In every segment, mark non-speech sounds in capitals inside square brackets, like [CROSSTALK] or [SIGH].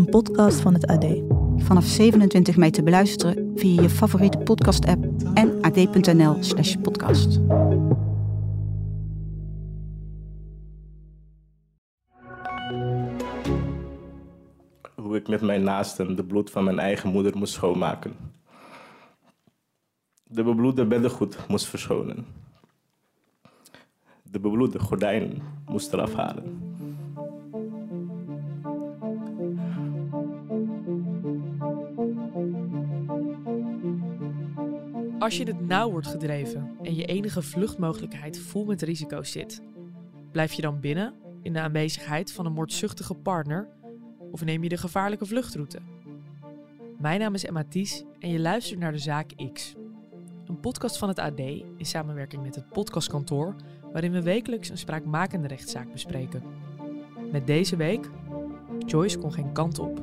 een podcast van het AD. Vanaf 27 mei te beluisteren via je favoriete podcast-app en ad.nl/slash podcast. Hoe ik met mijn naasten de bloed van mijn eigen moeder moest schoonmaken. De bebloede beddengoed moest verschonen. De bebloede gordijnen moest eraf halen. Als je het nauw wordt gedreven en je enige vluchtmogelijkheid vol met risico's zit, blijf je dan binnen in de aanwezigheid van een moordzuchtige partner of neem je de gevaarlijke vluchtroute? Mijn naam is Emma Ties en je luistert naar de Zaak X. Een podcast van het AD in samenwerking met het podcastkantoor, waarin we wekelijks een spraakmakende rechtszaak bespreken. Met deze week, Joyce kon geen kant op.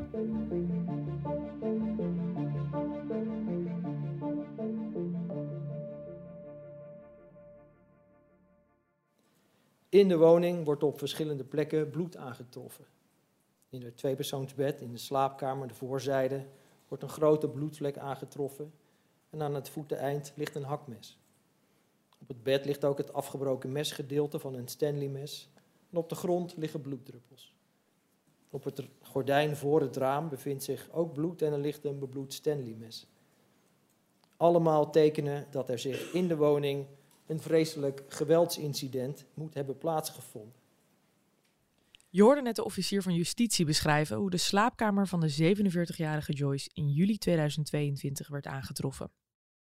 In de woning wordt op verschillende plekken bloed aangetroffen. In het tweepersoonsbed, in de slaapkamer, de voorzijde, wordt een grote bloedvlek aangetroffen. En aan het voeteneind ligt een hakmes. Op het bed ligt ook het afgebroken mesgedeelte van een Stanley-mes. En op de grond liggen bloeddruppels. Op het gordijn voor het raam bevindt zich ook bloed en er ligt een bebloed Stanley-mes. Allemaal tekenen dat er zich in de woning een vreselijk geweldsincident moet hebben plaatsgevonden. Je hoorde net de officier van justitie beschrijven hoe de slaapkamer van de 47-jarige Joyce in juli 2022 werd aangetroffen.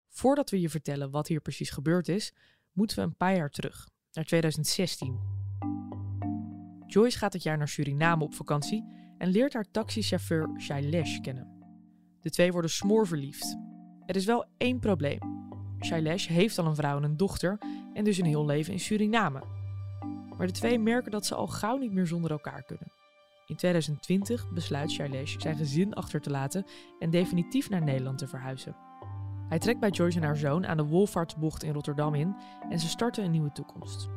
Voordat we je vertellen wat hier precies gebeurd is, moeten we een paar jaar terug, naar 2016. Joyce gaat het jaar naar Suriname op vakantie en leert haar taxichauffeur Shailesh kennen. De twee worden smoorverliefd. Er is wel één probleem. Shailesh heeft al een vrouw en een dochter en dus een heel leven in Suriname. Maar de twee merken dat ze al gauw niet meer zonder elkaar kunnen. In 2020 besluit Shailesh zijn gezin achter te laten en definitief naar Nederland te verhuizen. Hij trekt bij Joyce en haar zoon aan de Wolvaartsbocht in Rotterdam in en ze starten een nieuwe toekomst.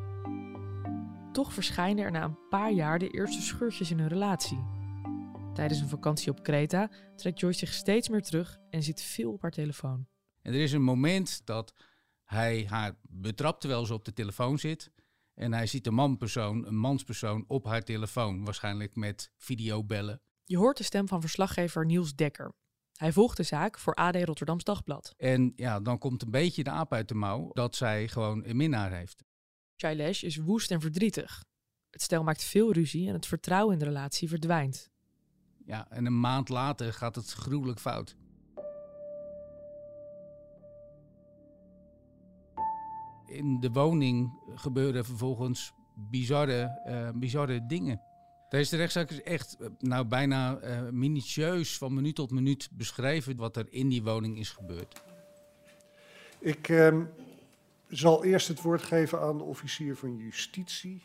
Toch verschijnen er na een paar jaar de eerste scheurtjes in hun relatie. Tijdens een vakantie op Kreta trekt Joyce zich steeds meer terug en zit veel op haar telefoon. En er is een moment dat hij haar betrapt terwijl ze op de telefoon zit. En hij ziet een manpersoon, een manspersoon op haar telefoon, waarschijnlijk met videobellen. Je hoort de stem van verslaggever Niels Dekker. Hij volgt de zaak voor AD Rotterdams Dagblad. En ja, dan komt een beetje de aap uit de mouw dat zij gewoon een minnaar heeft. Shailesh is woest en verdrietig. Het stel maakt veel ruzie en het vertrouwen in de relatie verdwijnt. Ja, en een maand later gaat het gruwelijk fout. In de woning gebeuren vervolgens bizarre, eh, bizarre dingen. Deze rechtszaak is echt eh, nou, bijna eh, minutieus van minuut tot minuut beschreven wat er in die woning is gebeurd. Ik ehm, zal eerst het woord geven aan de officier van justitie.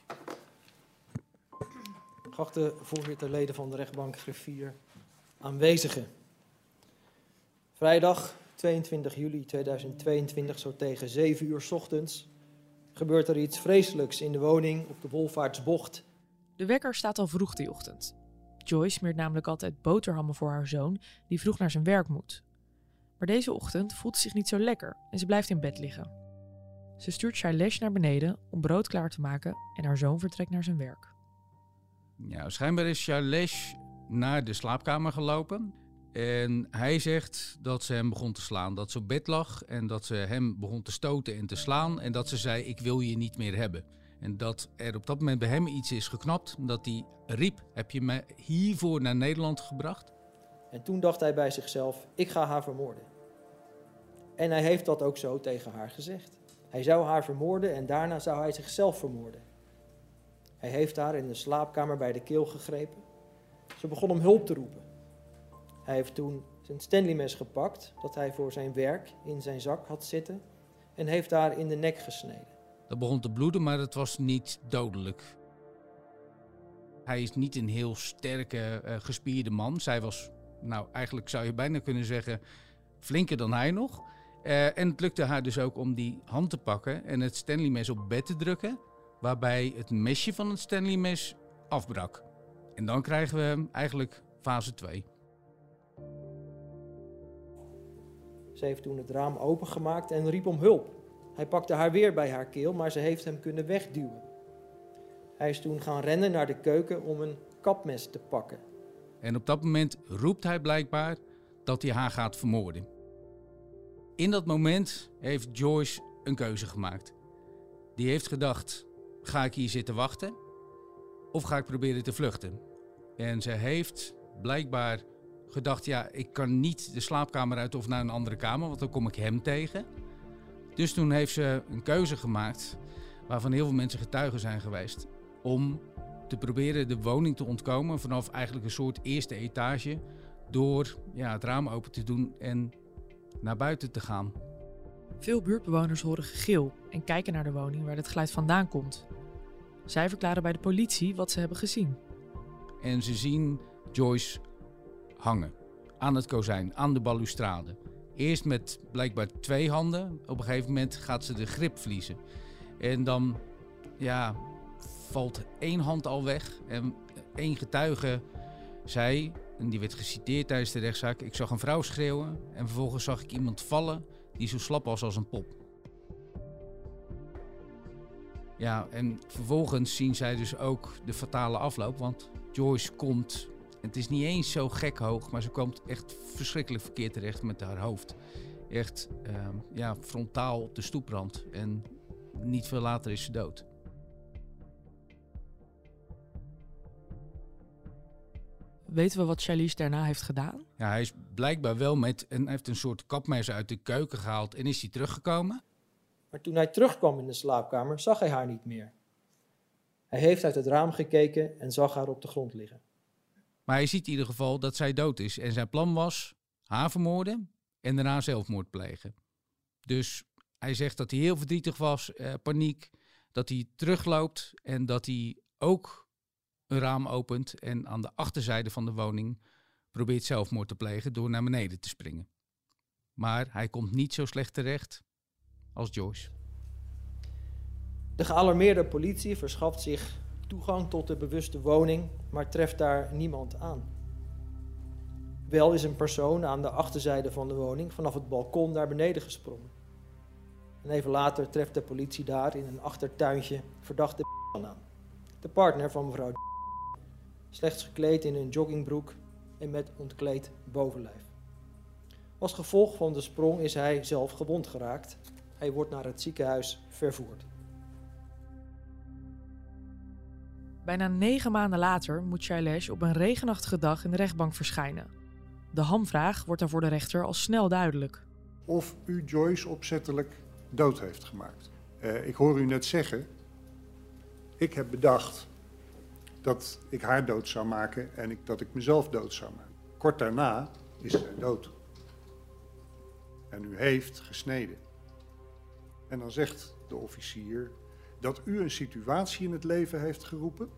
Geachte voorzitter, leden van de rechtbank, griffier, aanwezigen. Vrijdag 22 juli 2022, zo tegen 7 uur 's ochtends, gebeurt er iets vreselijks in de woning op de Wolvaartsbocht. De wekker staat al vroeg die ochtend. Joyce smeert namelijk altijd boterhammen voor haar zoon, die vroeg naar zijn werk moet. Maar deze ochtend voelt ze zich niet zo lekker en ze blijft in bed liggen. Ze stuurt Shailesh naar beneden om brood klaar te maken en haar zoon vertrekt naar zijn werk. Ja, schijnbaar is Shailesh naar de slaapkamer gelopen. En hij zegt dat ze hem begon te slaan. Dat ze op bed lag en dat ze hem begon te stoten en te slaan. En dat ze zei, ik wil je niet meer hebben. En dat er op dat moment bij hem iets is geknapt. Dat hij riep, heb je me hiervoor naar Nederland gebracht? En toen dacht hij bij zichzelf, ik ga haar vermoorden. En hij heeft dat ook zo tegen haar gezegd. Hij zou haar vermoorden en daarna zou hij zichzelf vermoorden. Hij heeft haar in de slaapkamer bij de keel gegrepen. Ze begon om hulp te roepen. Hij heeft toen zijn Stanley-mes gepakt dat hij voor zijn werk in zijn zak had zitten en heeft daar in de nek gesneden. Dat begon te bloeden, maar het was niet dodelijk. Hij is niet een heel sterke, uh, gespierde man. Zij was, nou eigenlijk zou je bijna kunnen zeggen, flinker dan hij nog. Uh, en het lukte haar dus ook om die hand te pakken en het Stanley-mes op bed te drukken, waarbij het mesje van het Stanley-mes afbrak. En dan krijgen we eigenlijk fase 2. Ze heeft toen het raam opengemaakt en riep om hulp. Hij pakte haar weer bij haar keel, maar ze heeft hem kunnen wegduwen. Hij is toen gaan rennen naar de keuken om een kapmes te pakken. En op dat moment roept hij blijkbaar dat hij haar gaat vermoorden. In dat moment heeft Joyce een keuze gemaakt. Die heeft gedacht: ga ik hier zitten wachten of ga ik proberen te vluchten? En ze heeft blijkbaar gedacht: ja, ik kan niet de slaapkamer uit of naar een andere kamer, want dan kom ik hem tegen. Dus toen heeft ze een keuze gemaakt waarvan heel veel mensen getuigen zijn geweest om te proberen de woning te ontkomen vanaf eigenlijk een soort eerste etage door ja, het raam open te doen en naar buiten te gaan. Veel buurtbewoners horen gegil en kijken naar de woning waar het geluid vandaan komt. Zij verklaren bij de politie wat ze hebben gezien. En ze zien Joyce hangen aan het kozijn, aan de balustrade. Eerst met blijkbaar twee handen. Op een gegeven moment gaat ze de grip verliezen. En dan ja, valt één hand al weg. En één getuige zei, en die werd geciteerd tijdens de rechtszaak: Ik zag een vrouw schreeuwen en vervolgens zag ik iemand vallen die zo slap was als een pop. Ja, en vervolgens zien zij dus ook de fatale afloop, want Joyce komt, het is niet eens zo gek hoog, maar ze komt echt verschrikkelijk verkeerd terecht met haar hoofd. Echt ehm, ja, frontaal op de stoeprand en niet veel later is ze dood. Weten we wat Charlize daarna heeft gedaan? Ja, hij is blijkbaar wel met en heeft een soort kapmes uit de keuken gehaald en is hij teruggekomen. Maar toen hij terugkwam in de slaapkamer, zag hij haar niet meer. Hij heeft uit het raam gekeken en zag haar op de grond liggen. Maar hij ziet in ieder geval dat zij dood is. En zijn plan was haar vermoorden en daarna zelfmoord plegen. Dus hij zegt dat hij heel verdrietig was, eh, paniek, dat hij terugloopt en dat hij ook een raam opent en aan de achterzijde van de woning probeert zelfmoord te plegen door naar beneden te springen. Maar hij komt niet zo slecht terecht als Joyce. De gealarmeerde politie verschaft zich toegang tot de bewuste woning, maar treft daar niemand aan. Wel is een persoon aan de achterzijde van de woning vanaf het balkon naar beneden gesprongen. En even later treft de politie daar in een achtertuintje verdachte aan. De partner van mevrouw slechts gekleed in een joggingbroek en met ontkleed bovenlijf. Als gevolg van de sprong is hij zelf gewond geraakt. Hij wordt naar het ziekenhuis vervoerd. Bijna negen maanden later moet Shailesh op een regenachtige dag in de rechtbank verschijnen. De hamvraag wordt daar voor de rechter al snel duidelijk. Of u Joyce opzettelijk dood heeft gemaakt. Uh, ik hoor u net zeggen, ik heb bedacht dat ik haar dood zou maken en ik, dat ik mezelf dood zou maken. Kort daarna is zij dood. En u heeft gesneden. En dan zegt de officier dat u een situatie in het leven heeft geroepen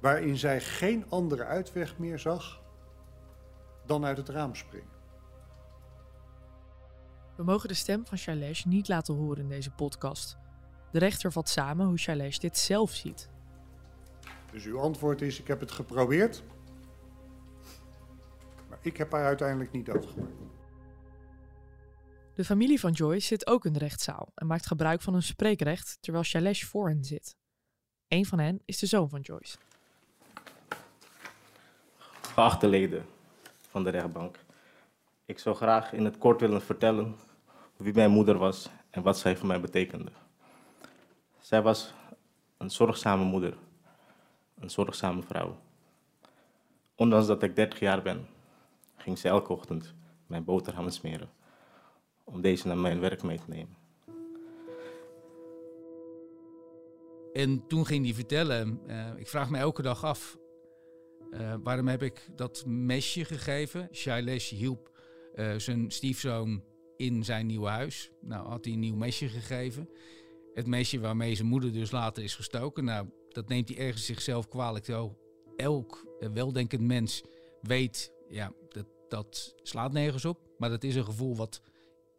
waarin zij geen andere uitweg meer zag dan uit het raam springen. We mogen de stem van Shailesh niet laten horen in deze podcast. De rechter vat samen hoe Shailesh dit zelf ziet. Dus uw antwoord is: ik heb het geprobeerd, maar ik heb haar uiteindelijk niet doodgemaakt. De familie van Joyce zit ook in de rechtszaal en maakt gebruik van hun spreekrecht terwijl Shailesh voor hen zit. Een van hen is de zoon van Joyce. Geachte leden van de rechtbank, ik zou graag in het kort willen vertellen wie mijn moeder was en wat zij voor mij betekende. Zij was een zorgzame moeder, een zorgzame vrouw. Ondanks dat ik 30 jaar ben, ging ze elke ochtend mijn boterhammen smeren om deze naar mijn werk mee te nemen. En toen ging hij vertellen, uh, ik vraag me elke dag af, Uh, waarom heb ik dat mesje gegeven? Shailesh hielp uh, zijn stiefzoon in zijn nieuwe huis. Nou, had hij een nieuw mesje gegeven. Het mesje waarmee zijn moeder dus later is gestoken. Nou, dat neemt hij ergens zichzelf kwalijk. Zo, elk weldenkend mens weet, ja, dat, dat slaat nergens op. Maar dat is een gevoel wat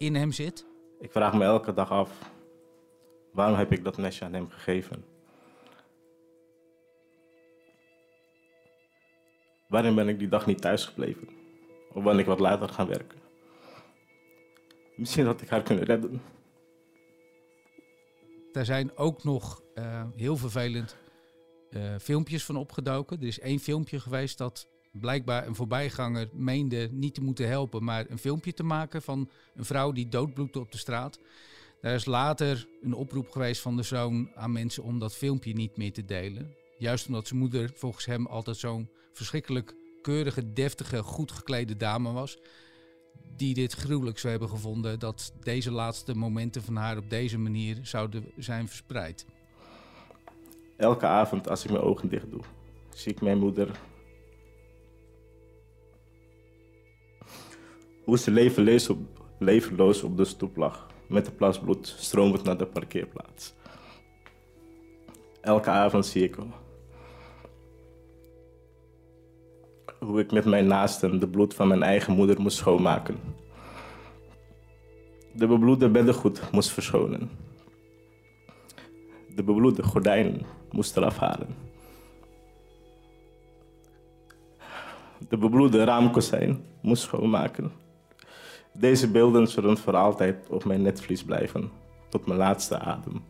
in hem zit. Ik vraag me elke dag af, waarom heb ik dat mesje aan hem gegeven? Waarom ben ik die dag niet thuis gebleven? Of ben ik wat later gaan werken? Misschien had ik haar kunnen redden. Er zijn ook nog uh, heel vervelend uh, filmpjes van opgedoken. Er is één filmpje geweest dat blijkbaar een voorbijganger meende niet te moeten helpen, maar een filmpje te maken van een vrouw die doodbloedde op de straat. Daar is later een oproep geweest van de zoon aan mensen om dat filmpje niet meer te delen. Juist omdat zijn moeder volgens hem altijd zo'n verschrikkelijk keurige, deftige, goed geklede dame was. Die dit gruwelijk zou hebben gevonden dat deze laatste momenten van haar op deze manier zouden zijn verspreid. Elke avond als ik mijn ogen dicht doe, zie ik mijn moeder. Hoe ze levenloos op, levenloos op de stoep lag, met de plas bloed naar de parkeerplaats. Elke avond zie ik hoe ik met mijn naasten de bloed van mijn eigen moeder moest schoonmaken. De bebloede beddengoed moest verschonen. De bebloede gordijnen moest eraf halen. De bebloede raamkozijn moest schoonmaken. Deze beelden zullen voor altijd op mijn netvlies blijven, tot mijn laatste adem.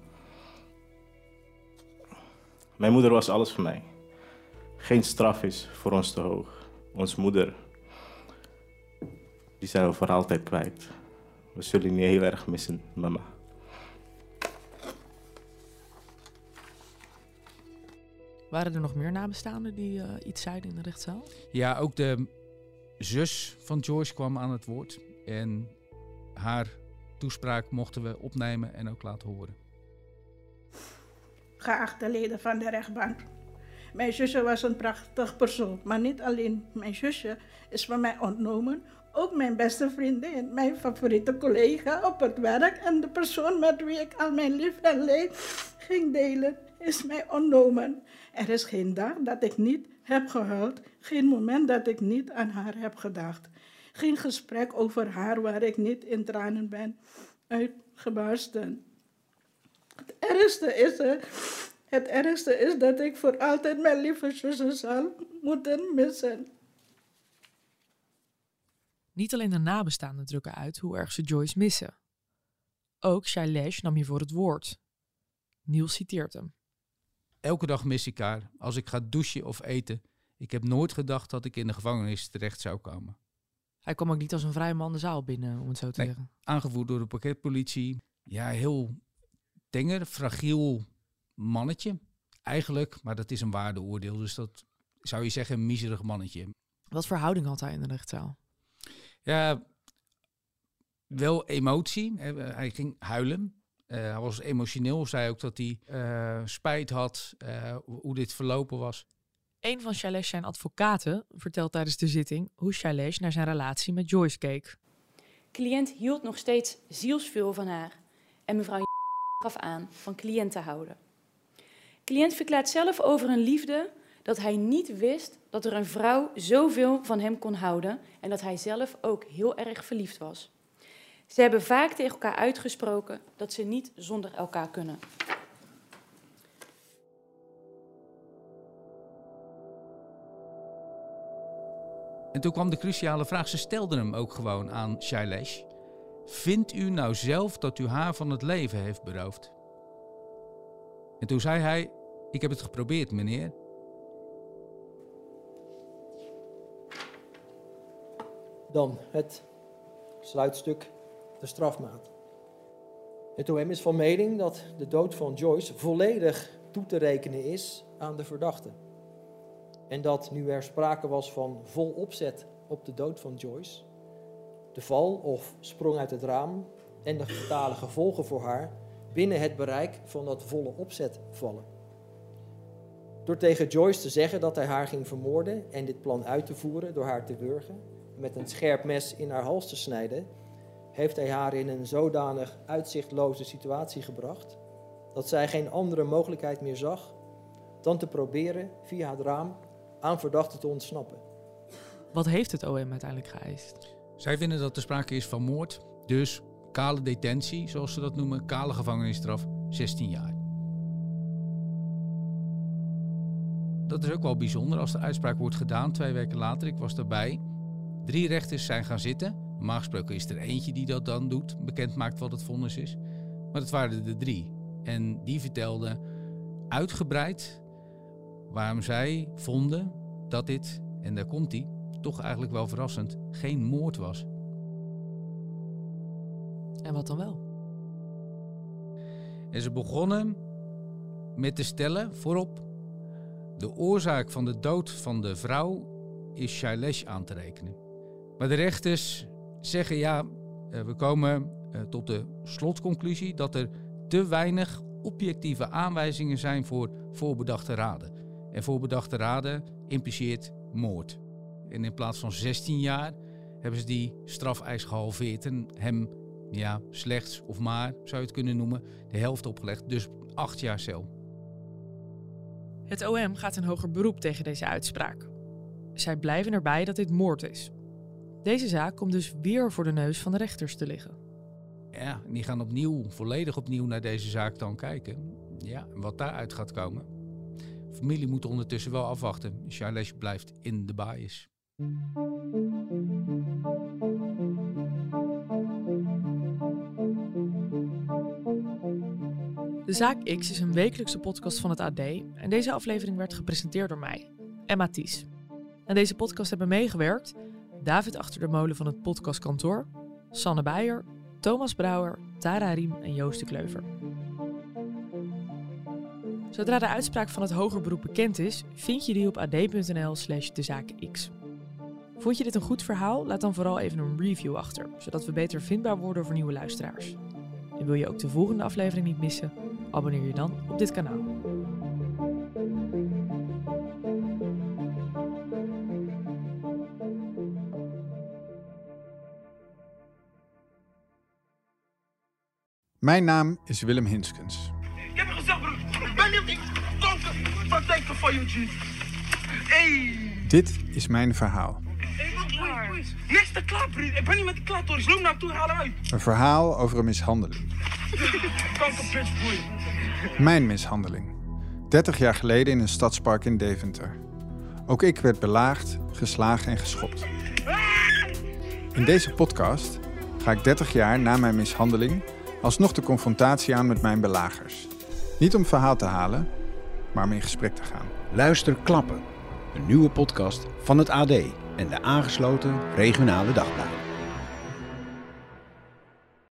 Mijn moeder was alles voor mij. Geen straf is voor ons te hoog onze moeder, die zijn we voor altijd kwijt. We zullen je heel erg missen, mama. Waren er nog meer nabestaanden die uh, iets zeiden in de rechtszaal? Ja, ook de zus van Joyce kwam aan het woord. En haar toespraak mochten we opnemen en ook laten horen. Geachte leden van de rechtbank. Mijn zusje was een prachtig persoon, maar niet alleen mijn zusje is van mij ontnomen. Ook mijn beste vriendin, mijn favoriete collega op het werk en de persoon met wie ik al mijn lief en leed ging delen, is mij ontnomen. Er is geen dag dat ik niet heb gehuild, geen moment dat ik niet aan haar heb gedacht. Geen gesprek over haar waar ik niet in tranen ben uitgebarsten. Het ergste is er het ergste is dat ik voor altijd mijn lieve zussen zal moeten missen. Niet alleen de nabestaanden drukken uit hoe erg ze Joyce missen. Ook Shailesh nam je voor het woord. Niels citeert hem. Elke dag mis ik haar, als ik ga douchen of eten. Ik heb nooit gedacht dat ik in de gevangenis terecht zou komen. Hij kwam ook niet als een vrije man de zaal binnen, om het zo te nee, zeggen. Aangevoerd door de pakketpolitie. Ja, heel tenger, fragiel mannetje. Eigenlijk, maar dat is een waardeoordeel. Dus dat zou je zeggen een miserig mannetje. Wat voor houding had hij in de rechtszaal? Ja, wel emotie. Hij ging huilen. Uh, hij was emotioneel. Zei ook dat hij uh, spijt had uh, hoe dit verlopen was. Een van Shailesh zijn advocaten vertelt tijdens de zitting hoe Shailesh naar zijn relatie met Joyce keek. Cliënt hield nog steeds zielsveel van haar. En mevrouw gaf aan van cliënt te houden. Cliënt verklaart zelf over een liefde dat hij niet wist dat er een vrouw zoveel van hem kon houden en dat hij zelf ook heel erg verliefd was. Ze hebben vaak tegen elkaar uitgesproken dat ze niet zonder elkaar kunnen. Toen kwam de cruciale vraag, ze stelden hem ook gewoon aan Shailesh. Vindt u nou zelf dat u haar van het leven heeft beroofd? En toen zei hij: Ik heb het geprobeerd, meneer. Dan het sluitstuk, de strafmaat. Het OM is van mening dat de dood van Joyce volledig toe te rekenen is aan de verdachte. En dat nu er sprake was van vol opzet op de dood van Joyce, de val of sprong uit het raam en de fatale gevolgen voor haar binnen het bereik van dat volle opzet vallen. Door tegen Joyce te zeggen dat hij haar ging vermoorden en dit plan uit te voeren door haar te wurgen en met een scherp mes in haar hals te snijden, heeft hij haar in een zodanig uitzichtloze situatie gebracht dat zij geen andere mogelijkheid meer zag dan te proberen via het raam aan verdachten te ontsnappen. Wat heeft het OM uiteindelijk geëist? Zij vinden dat er sprake is van moord, dus kale detentie, zoals ze dat noemen, kale gevangenisstraf, 16 jaar. Dat is ook wel bijzonder als de uitspraak wordt gedaan twee weken later. Ik was daarbij. Drie rechters zijn gaan zitten. Normaal gesproken is er eentje die dat dan doet, bekend maakt wat het vonnis is. Maar het waren er drie. En die vertelden uitgebreid waarom zij vonden dat dit, en daar komt hij, toch eigenlijk wel verrassend, geen moord was. En wat dan wel? En ze begonnen met te stellen voorop: de oorzaak van de dood van de vrouw is Shailesh aan te rekenen. Maar de rechters zeggen ja, eh, we komen eh, tot de slotconclusie dat er te weinig objectieve aanwijzingen zijn voor voorbedachte raden. En voorbedachte raden impliceert moord. En in plaats van 16 jaar hebben ze die strafeis gehalveerd en hem ja, slechts of maar, zou je het kunnen noemen, de helft opgelegd. Dus acht jaar cel. Het OM gaat een hoger beroep tegen deze uitspraak. Zij blijven erbij dat dit moord is. Deze zaak komt dus weer voor de neus van de rechters te liggen. Ja, die gaan opnieuw, volledig opnieuw naar deze zaak dan kijken. Ja, wat daaruit gaat komen. Familie moet ondertussen wel afwachten. Shailesh blijft in de bias. De Zaak X is een wekelijkse podcast van het AD en deze aflevering werd gepresenteerd door mij, Emma Ties. En deze podcast hebben meegewerkt David Achter de Molen van het podcastkantoor, Sanne Beijer, Thomas Brouwer, Tara Riem en Joost de Kleuver. Zodra de uitspraak van het hoger beroep bekend is, vind je die op ad.nl slash dezaakx. Vond je dit een goed verhaal? Laat dan vooral even een review achter, zodat we beter vindbaar worden voor nieuwe luisteraars. En wil je ook de volgende aflevering niet missen? Abonneer je dan op dit kanaal. Mijn naam is Willem Hinskens. Hey. Dit is mijn verhaal. Niks te klaar. Ik ben niet met de klaar, Loop naar hem toe, haal hem uit. Een verhaal over een mishandeling. [LAUGHS] Mijn mishandeling. 30 jaar geleden in een stadspark in Deventer. Ook ik werd belaagd, geslagen en geschopt. In deze podcast ga ik 30 jaar na mijn mishandeling alsnog de confrontatie aan met mijn belagers. Niet om verhaal te halen, maar om in gesprek te gaan. Luister Klappen, een nieuwe podcast van het AD en de aangesloten regionale dagbladen.